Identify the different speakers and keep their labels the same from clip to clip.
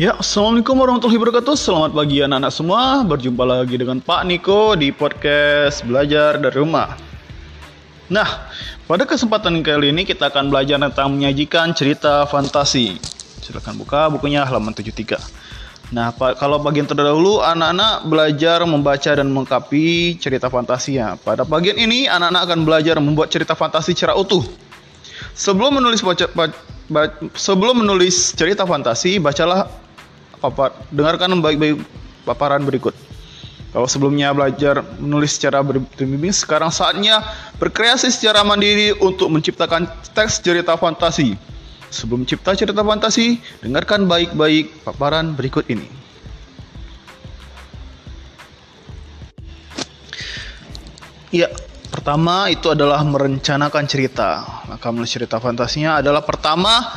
Speaker 1: Ya, Assalamualaikum warahmatullahi wabarakatuh. Selamat pagi anak-anak semua. Berjumpa lagi dengan Pak Niko di podcast Belajar dari Rumah. Nah, pada kesempatan kali ini kita akan belajar tentang menyajikan cerita fantasi. Silahkan buka bukunya halaman 73 Nah, kalau bagian terdahulu anak-anak belajar membaca dan mengkapi cerita fantasinya. Pada bagian ini anak-anak akan belajar membuat cerita fantasi secara utuh. Sebelum menulis baca, baca, sebelum menulis cerita fantasi, bacalah papar, dengarkan baik-baik paparan berikut. Kalau sebelumnya belajar menulis secara berbimbing, sekarang saatnya berkreasi secara mandiri untuk menciptakan teks cerita fantasi. Sebelum cipta cerita fantasi, dengarkan baik-baik paparan berikut ini. Ya, pertama itu adalah merencanakan cerita. Maka menulis cerita fantasinya adalah pertama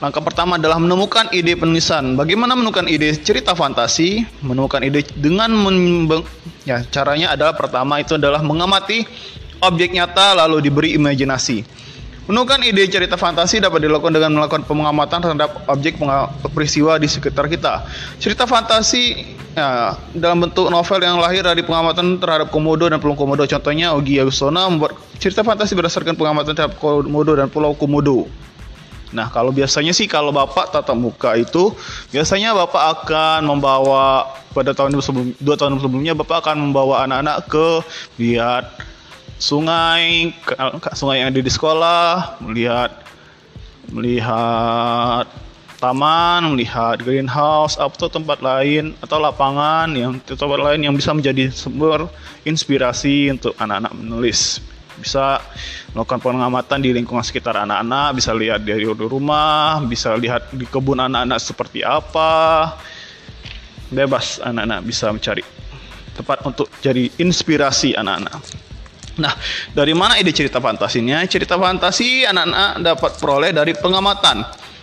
Speaker 1: Langkah pertama adalah menemukan ide penulisan. Bagaimana menemukan ide cerita fantasi? Menemukan ide dengan men ya caranya adalah pertama itu adalah mengamati objek nyata lalu diberi imajinasi. Menemukan ide cerita fantasi dapat dilakukan dengan melakukan pengamatan terhadap objek peristiwa di sekitar kita. Cerita fantasi ya, dalam bentuk novel yang lahir dari pengamatan terhadap komodo dan pulau komodo. Contohnya Ogi Agustona membuat cerita fantasi berdasarkan pengamatan terhadap komodo dan pulau komodo. Nah, kalau biasanya sih kalau Bapak tatap muka itu biasanya Bapak akan membawa pada tahun sebelum dua tahun sebelumnya Bapak akan membawa anak-anak ke lihat sungai sungai yang ada di sekolah melihat melihat taman melihat greenhouse atau tempat lain atau lapangan yang tempat lain yang bisa menjadi sumber inspirasi untuk anak-anak menulis bisa melakukan pengamatan di lingkungan sekitar anak-anak bisa lihat dari rumah bisa lihat di kebun anak-anak seperti apa bebas anak-anak bisa mencari tempat untuk jadi inspirasi anak-anak Nah, dari mana ide cerita fantasinya? Cerita fantasi anak-anak dapat peroleh dari pengamatan.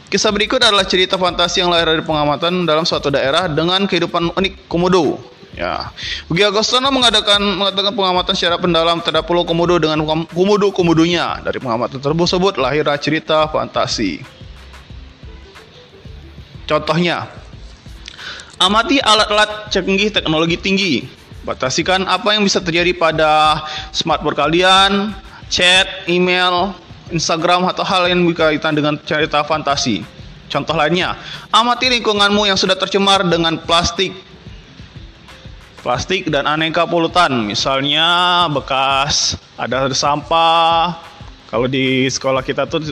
Speaker 1: Kisah berikut adalah cerita fantasi yang lahir dari pengamatan dalam suatu daerah dengan kehidupan unik komodo. Ya, Ugi Agostino mengadakan mengatakan pengamatan secara pendalam terhadap Pulau Komodo dengan komodo-komodonya. Dari pengamatan tersebut lahirlah cerita fantasi. Contohnya, amati alat-alat canggih teknologi tinggi Batasikan apa yang bisa terjadi pada smartphone kalian, chat, email, Instagram atau hal yang berkaitan dengan cerita fantasi. Contoh lainnya, amati lingkunganmu yang sudah tercemar dengan plastik, plastik dan aneka polutan. Misalnya bekas ada sampah. Kalau di sekolah kita tuh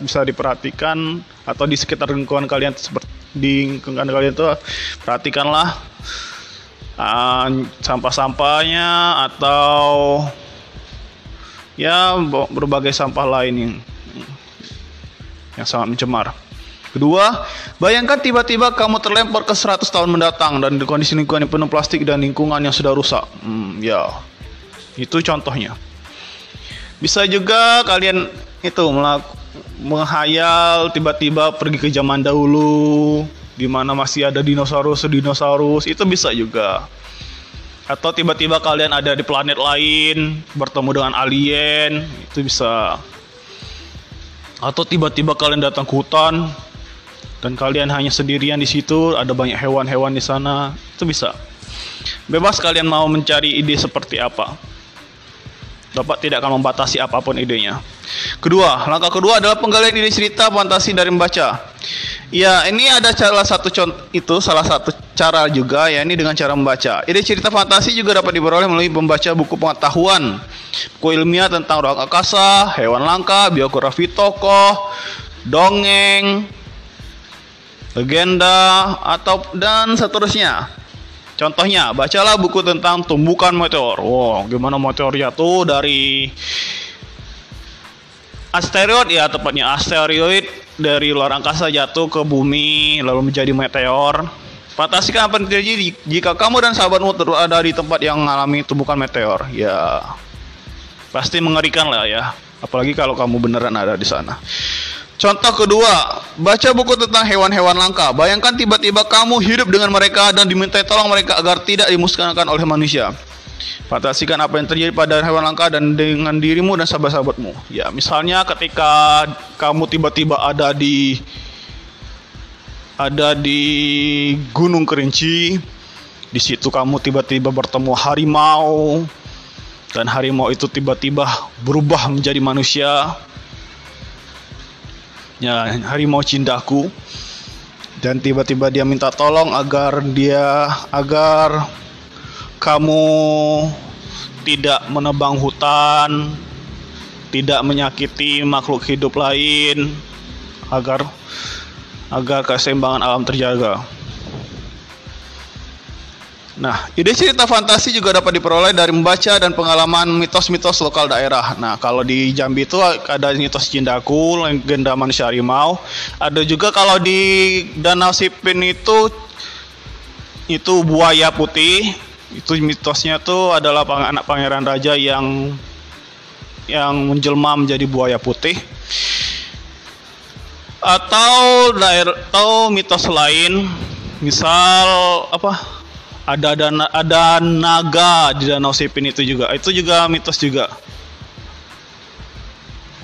Speaker 1: bisa diperhatikan atau di sekitar lingkungan kalian seperti di lingkungan kalian tuh perhatikanlah uh, sampah-sampahnya atau ya berbagai sampah lain yang yang sangat mencemar. Kedua, bayangkan tiba-tiba kamu terlempar ke 100 tahun mendatang dan di kondisi lingkungan yang penuh plastik dan lingkungan yang sudah rusak. Hmm, ya, itu contohnya. Bisa juga kalian itu menghayal tiba-tiba pergi ke zaman dahulu, di mana masih ada dinosaurus dinosaurus itu bisa juga atau tiba-tiba kalian ada di planet lain bertemu dengan alien itu bisa atau tiba-tiba kalian datang ke hutan dan kalian hanya sendirian di situ ada banyak hewan-hewan di sana itu bisa bebas kalian mau mencari ide seperti apa Bapak tidak akan membatasi apa pun idenya. Kedua, langkah kedua adalah penggalian ide cerita fantasi dari membaca. Ya, ini ada salah satu contoh itu salah satu cara juga ya ini dengan cara membaca. Ide cerita fantasi juga dapat diperoleh melalui membaca buku pengetahuan, buku ilmiah tentang ruang angkasa, hewan langka, biografi tokoh, dongeng, legenda atau dan seterusnya. Contohnya, bacalah buku tentang tumbukan meteor. Wow, gimana meteor jatuh dari asteroid ya tepatnya asteroid dari luar angkasa jatuh ke bumi lalu menjadi meteor. Fantasikan apa yang terjadi jika kamu dan sahabatmu ada di tempat yang mengalami tumbukan meteor. Ya, pasti mengerikan lah ya. Apalagi kalau kamu beneran ada di sana. Contoh kedua, baca buku tentang hewan-hewan langka. Bayangkan tiba-tiba kamu hidup dengan mereka dan diminta tolong mereka agar tidak dimusnahkan oleh manusia. Fantasikan apa yang terjadi pada hewan langka dan dengan dirimu dan sahabat-sahabatmu. Ya, misalnya ketika kamu tiba-tiba ada di ada di Gunung Kerinci. Di situ kamu tiba-tiba bertemu harimau dan harimau itu tiba-tiba berubah menjadi manusia. Ya, harimau cindaku. Dan tiba-tiba dia minta tolong agar dia agar kamu tidak menebang hutan, tidak menyakiti makhluk hidup lain agar agar keseimbangan alam terjaga. Nah, ide cerita fantasi juga dapat diperoleh dari membaca dan pengalaman mitos-mitos lokal daerah. Nah, kalau di Jambi itu ada mitos Cindaku, legenda manusia harimau. Ada juga kalau di Danau Sipin itu itu buaya putih. Itu mitosnya tuh adalah anak pangeran raja yang yang menjelma menjadi buaya putih atau daerah atau mitos lain misal apa ada ada ada naga di danau Sipin itu juga. Itu juga mitos juga.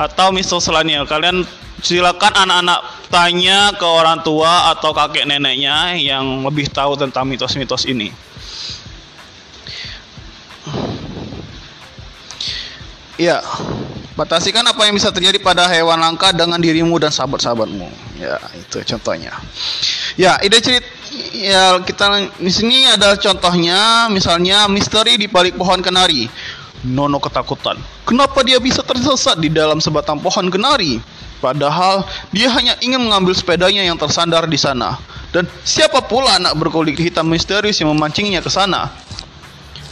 Speaker 1: Atau mitos lainnya. Kalian silakan anak-anak tanya ke orang tua atau kakek neneknya yang lebih tahu tentang mitos-mitos ini. Iya, Batasikan apa yang bisa terjadi pada hewan langka dengan dirimu dan sahabat-sahabatmu. Ya, itu contohnya. Ya, ide cerita ya kita di sini ada contohnya misalnya misteri di balik pohon kenari. Nono ketakutan. Kenapa dia bisa tersesat di dalam sebatang pohon kenari? Padahal dia hanya ingin mengambil sepedanya yang tersandar di sana. Dan siapa pula anak berkulit hitam misterius yang memancingnya ke sana?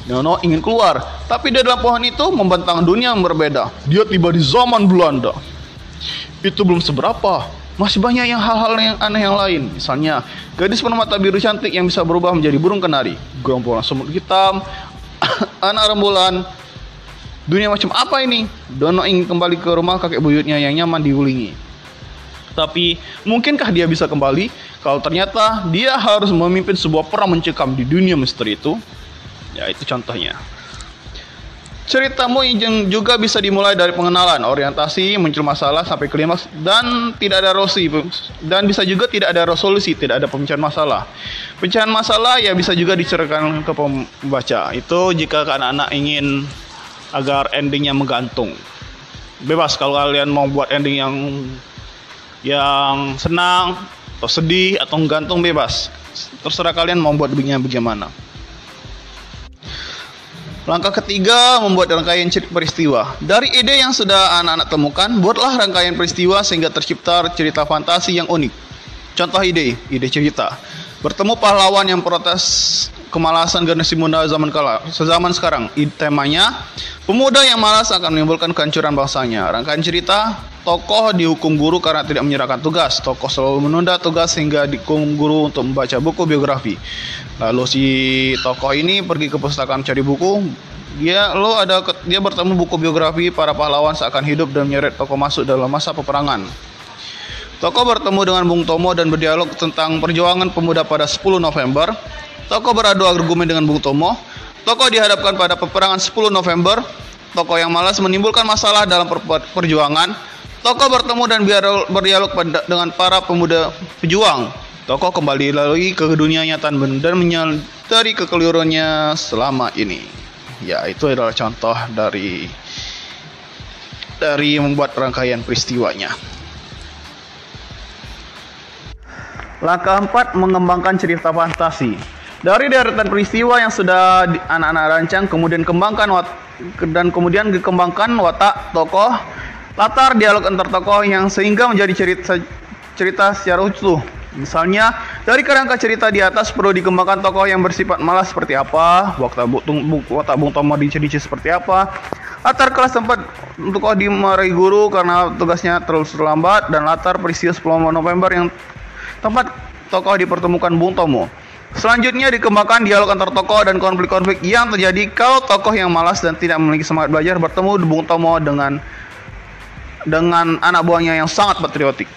Speaker 1: Nono ingin keluar, tapi di dalam pohon itu membentang dunia yang berbeda. Dia tiba di zaman Belanda. Itu belum seberapa. Masih banyak yang hal-hal yang aneh yang lain. Misalnya, gadis bermata biru cantik yang bisa berubah menjadi burung kenari. Gerombolan semut hitam, anak rembulan. Dunia macam apa ini? Dono ingin kembali ke rumah kakek buyutnya yang nyaman diulingi. Tapi, mungkinkah dia bisa kembali? Kalau ternyata dia harus memimpin sebuah perang mencekam di dunia misteri itu, Ya, itu contohnya. Ceritamu juga bisa dimulai dari pengenalan, orientasi, muncul masalah sampai klimaks dan tidak ada resolusi dan bisa juga tidak ada resolusi, tidak ada pemecahan masalah. Pemecahan masalah ya bisa juga diceritakan ke pembaca. Itu jika anak-anak ingin agar endingnya menggantung. Bebas kalau kalian mau buat ending yang yang senang atau sedih atau menggantung bebas. Terserah kalian mau buat begini bagaimana. Langkah ketiga, membuat rangkaian cerita peristiwa. Dari ide yang sudah anak-anak temukan, buatlah rangkaian peristiwa sehingga tercipta cerita fantasi yang unik. Contoh ide, ide cerita. Bertemu pahlawan yang protes kemalasan generasi muda zaman kala, sezaman sekarang. Temanya, pemuda yang malas akan menimbulkan kehancuran bangsanya. Rangkaian cerita, tokoh dihukum guru karena tidak menyerahkan tugas. Tokoh selalu menunda tugas sehingga dihukum guru untuk membaca buku biografi. Lalu si tokoh ini pergi ke pustakaan cari buku. Dia lo ada dia bertemu buku biografi para pahlawan seakan hidup dan menyeret tokoh masuk dalam masa peperangan. Tokoh bertemu dengan Bung Tomo dan berdialog tentang perjuangan pemuda pada 10 November. Tokoh beradu argumen dengan Bung Tomo. Tokoh dihadapkan pada peperangan 10 November. Tokoh yang malas menimbulkan masalah dalam perjuangan Tokoh bertemu dan berdialog dengan para pemuda pejuang. Tokoh kembali lalui ke dunia nyata dan menyadari kekeliruannya selama ini. Ya, itu adalah contoh dari dari membuat rangkaian peristiwanya. Langkah 4 mengembangkan cerita fantasi. Dari deretan peristiwa yang sudah anak-anak rancang kemudian kembangkan dan kemudian dikembangkan watak tokoh latar dialog antar tokoh yang sehingga menjadi cerita cerita secara utuh. Misalnya, dari kerangka cerita di atas perlu dikembangkan tokoh yang bersifat malas seperti apa, watak Bung, watak Bung Tomo di Cedici seperti apa, latar kelas tempat tokoh dimarahi guru karena tugasnya terlalu terlambat, dan latar peristiwa 10 November yang tempat tokoh dipertemukan Bung Tomo. Selanjutnya dikembangkan dialog antar tokoh dan konflik-konflik yang terjadi kalau tokoh yang malas dan tidak memiliki semangat belajar bertemu Bung Tomo dengan dengan anak buahnya yang sangat patriotik.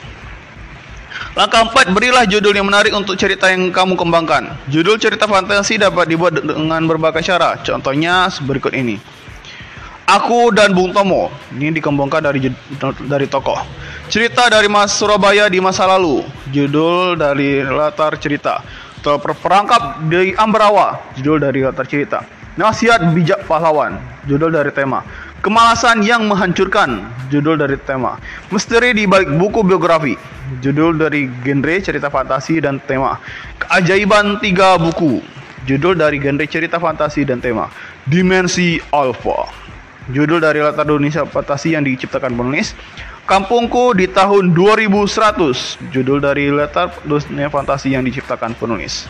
Speaker 1: Langkah 4, berilah judul yang menarik untuk cerita yang kamu kembangkan. Judul cerita fantasi dapat dibuat dengan berbagai cara. Contohnya berikut ini. Aku dan Bung Tomo. Ini dikembangkan dari dari tokoh. Cerita dari Mas Surabaya di masa lalu. Judul dari latar cerita. Terperangkap di Ambarawa. Judul dari latar cerita. Nasihat bijak pahlawan. Judul dari tema. Kemalasan yang menghancurkan. Judul dari tema. Misteri di balik buku biografi. Judul dari genre cerita fantasi dan tema. Keajaiban tiga buku. Judul dari genre cerita fantasi dan tema. Dimensi Alpha. Judul dari latar dunia fantasi yang diciptakan penulis. Kampungku di tahun 2100. Judul dari latar dunia fantasi yang diciptakan penulis.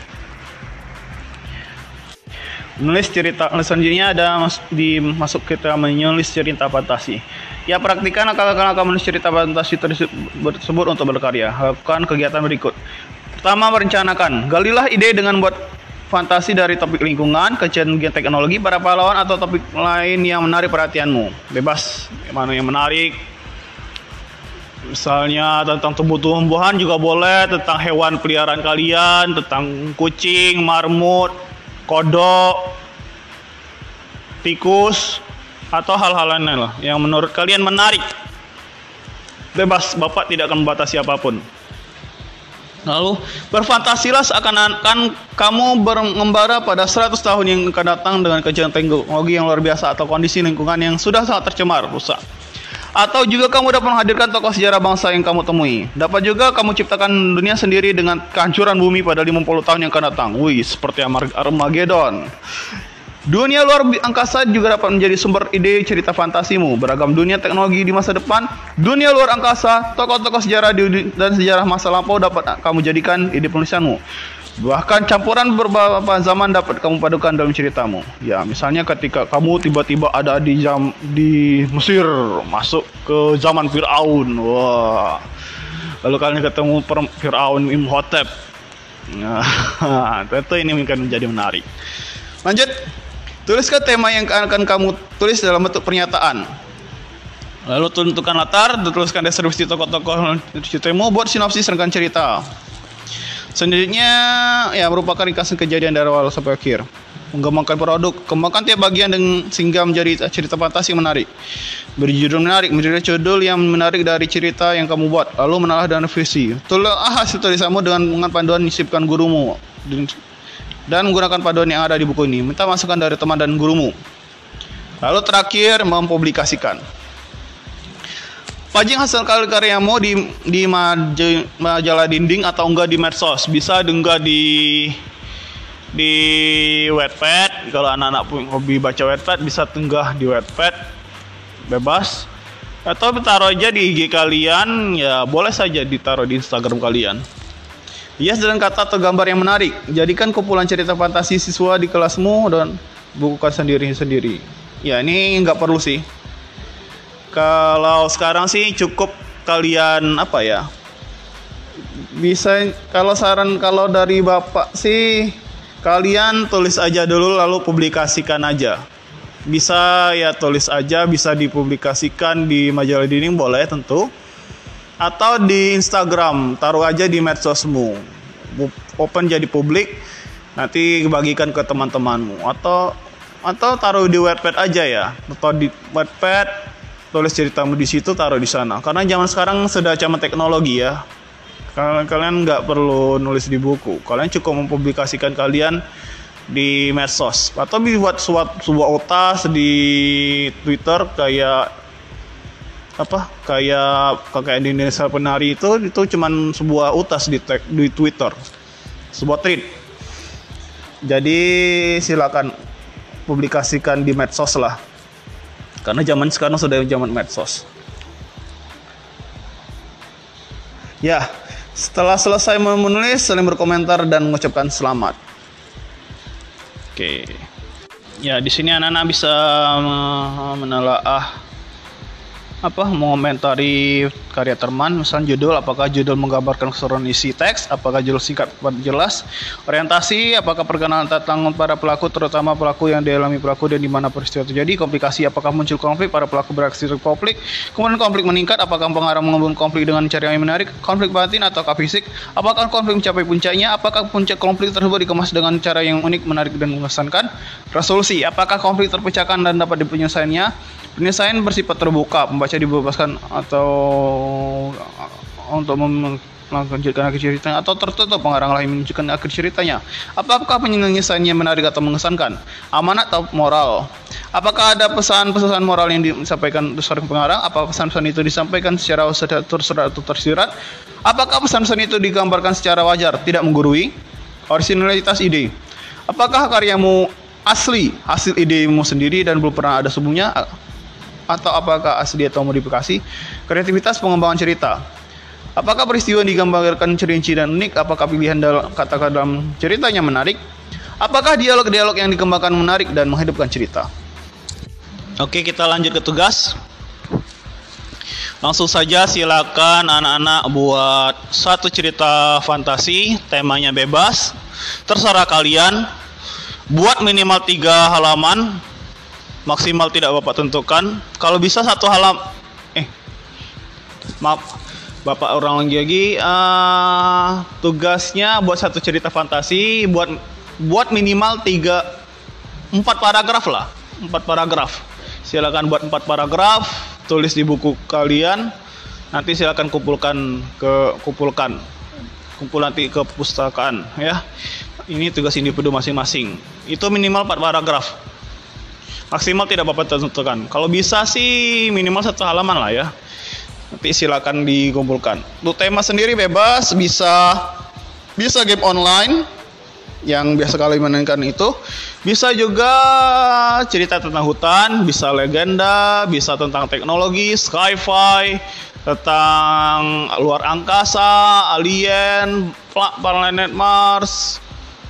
Speaker 1: Menulis cerita selanjutnya ada mas, di masuk kita menulis cerita fantasi. Ya praktikan akal-akal menulis cerita fantasi tersebut untuk berkarya. Lakukan kegiatan berikut. Pertama merencanakan. Galilah ide dengan buat fantasi dari topik lingkungan, kecanggihan teknologi, para pahlawan atau topik lain yang menarik perhatianmu. Bebas, mana yang menarik. Misalnya tentang tumbuh-tumbuhan juga boleh, tentang hewan peliharaan kalian, tentang kucing, marmut, kodok, tikus, atau hal-hal lain lah yang menurut kalian menarik. Bebas, Bapak tidak akan membatasi apa pun. Lalu berfantasilah seakan-akan kamu mengembara pada 100 tahun yang akan datang dengan kejadian teknologi yang luar biasa atau kondisi lingkungan yang sudah sangat tercemar, rusak. Atau juga kamu dapat menghadirkan tokoh sejarah bangsa yang kamu temui. Dapat juga kamu ciptakan dunia sendiri dengan kehancuran bumi pada 50 tahun yang akan datang. Wih, seperti Armageddon. Dunia luar angkasa juga dapat menjadi sumber ide cerita fantasimu. Beragam dunia teknologi di masa depan, dunia luar angkasa, tokoh-tokoh sejarah dan sejarah masa lampau dapat kamu jadikan ide penulisanmu. Bahkan campuran beberapa zaman dapat kamu padukan dalam ceritamu. Ya, misalnya ketika kamu tiba-tiba ada di jam di Mesir, masuk ke zaman Firaun. Wah. Lalu kalian ketemu Firaun Imhotep. Nah, tentu ini akan menjadi menarik. Lanjut. Tuliskan tema yang akan kamu tulis dalam bentuk pernyataan. Lalu tentukan latar, tuliskan deskripsi tokoh-tokoh ceritamu, buat sinopsis rangkaian cerita. Selanjutnya ya merupakan ringkasan kejadian dari awal sampai akhir. Mengembangkan produk, kembangkan tiap bagian dengan sehingga menjadi cerita fantasi yang menarik. Beri judul menarik, menjadi judul yang menarik dari cerita yang kamu buat, lalu menalah dan revisi. Tulis hasil tulisanmu dengan, dengan panduan disipkan gurumu dan menggunakan panduan yang ada di buku ini. Minta masukan dari teman dan gurumu. Lalu terakhir mempublikasikan. Pajing hasil karyamu di di majalah dinding atau enggak di medsos. Bisa enggak di di Wattpad. Kalau anak-anak hobi baca Wattpad bisa tenggah di Wattpad. Bebas. Atau taruh aja di IG kalian, ya boleh saja ditaruh di Instagram kalian. Hias dengan kata atau gambar yang menarik. Jadikan kumpulan cerita fantasi siswa di kelasmu dan bukukan sendiri-sendiri. Ya ini nggak perlu sih. Kalau sekarang sih cukup kalian apa ya? Bisa kalau saran kalau dari Bapak sih kalian tulis aja dulu lalu publikasikan aja. Bisa ya tulis aja, bisa dipublikasikan di majalah dinding boleh tentu. Atau di Instagram, taruh aja di medsosmu. Open jadi publik, nanti bagikan ke teman-temanmu atau atau taruh di Wattpad aja ya atau di Wattpad tulis ceritamu di situ taruh di sana. Karena zaman sekarang sudah zaman teknologi ya. Kalian kalian nggak perlu nulis di buku. Kalian cukup mempublikasikan kalian di medsos. Atau buat sebuah, sebuah otas di Twitter kayak apa kayak kayak di Indonesia penari itu itu cuman sebuah utas di di Twitter. Sebuah tweet. Jadi silakan publikasikan di medsos lah karena zaman sekarang sudah zaman medsos. Ya, setelah selesai menulis, saling berkomentar dan mengucapkan selamat. Oke. Ya, di sini anak-anak bisa menelaah apa mengomentari karya teman misalnya judul apakah judul menggambarkan keseluruhan isi teks apakah judul singkat jelas orientasi apakah perkenalan tentang para pelaku terutama pelaku yang dialami pelaku dan di mana peristiwa terjadi komplikasi apakah muncul konflik para pelaku beraksi konflik kemudian konflik meningkat apakah pengarah mengemban konflik dengan cara yang menarik konflik batin atau fisik apakah konflik mencapai puncaknya apakah puncak konflik tersebut dikemas dengan cara yang unik menarik dan mengesankan resolusi apakah konflik terpecahkan dan dapat dipenyelesaiannya Penyelesaian bersifat terbuka, pembaca dibebaskan atau untuk menunjukkan akhir ceritanya atau tertutup pengarang lain menunjukkan akhir ceritanya? Apakah penyelesaiannya menarik atau mengesankan? Amanat atau moral? Apakah ada pesan-pesan moral yang disampaikan seorang pengarang? Apa pesan-pesan itu disampaikan secara tersurat atau tersirat? Apakah pesan-pesan itu digambarkan secara wajar, tidak menggurui? Originalitas ide. Apakah karyamu asli, hasil idemu sendiri dan belum pernah ada sebelumnya? Atau apakah asli atau modifikasi? Kreativitas pengembangan cerita. Apakah peristiwa yang digambarkan cerinci dan unik? Apakah pilihan dalam kata-kata dalam ceritanya menarik? Apakah dialog-dialog yang dikembangkan menarik dan menghidupkan cerita? Oke, kita lanjut ke tugas. Langsung saja silakan anak-anak buat satu cerita fantasi, temanya bebas. Terserah kalian. Buat minimal tiga halaman, maksimal tidak bapak tentukan. Kalau bisa satu halam, eh, maaf, Bapak orang lagi lagi. Uh, tugasnya buat satu cerita fantasi buat buat minimal tiga empat paragraf lah. Empat paragraf. Silakan buat empat paragraf tulis di buku kalian. Nanti silakan kumpulkan ke kumpulkan. Kumpul nanti ke pustakaan ya. Ini tugas individu masing-masing. Itu minimal empat paragraf maksimal tidak bapak tentukan kalau bisa sih minimal satu halaman lah ya Nanti silakan dikumpulkan. Untuk tema sendiri bebas, bisa bisa game online yang biasa kali mainkan itu. Bisa juga cerita tentang hutan, bisa legenda, bisa tentang teknologi, sci-fi, tentang luar angkasa, alien, planet Mars,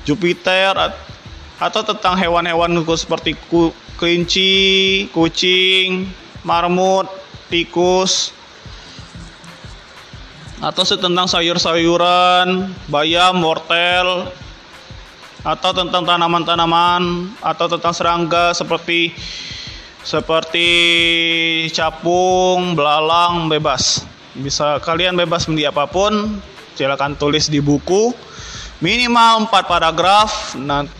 Speaker 1: Jupiter, atau tentang hewan-hewan seperti kelinci, kucing, marmut, tikus, atau tentang sayur-sayuran, bayam, wortel, atau tentang tanaman-tanaman, atau tentang serangga seperti seperti capung, belalang, bebas. Bisa kalian bebas memilih apa pun, silakan tulis di buku minimal 4 paragraf. Nah,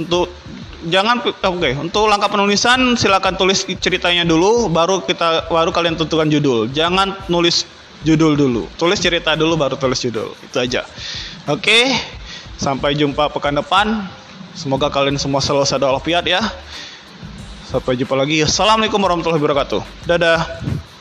Speaker 1: untuk jangan oke okay, untuk langkah penulisan silakan tulis ceritanya dulu baru kita baru kalian tentukan judul jangan nulis judul dulu. Tulis cerita dulu baru tulis judul. Itu aja. Oke. Sampai jumpa pekan depan. Semoga kalian semua selalu sadar ya. Sampai jumpa lagi. Assalamualaikum warahmatullahi wabarakatuh. Dadah.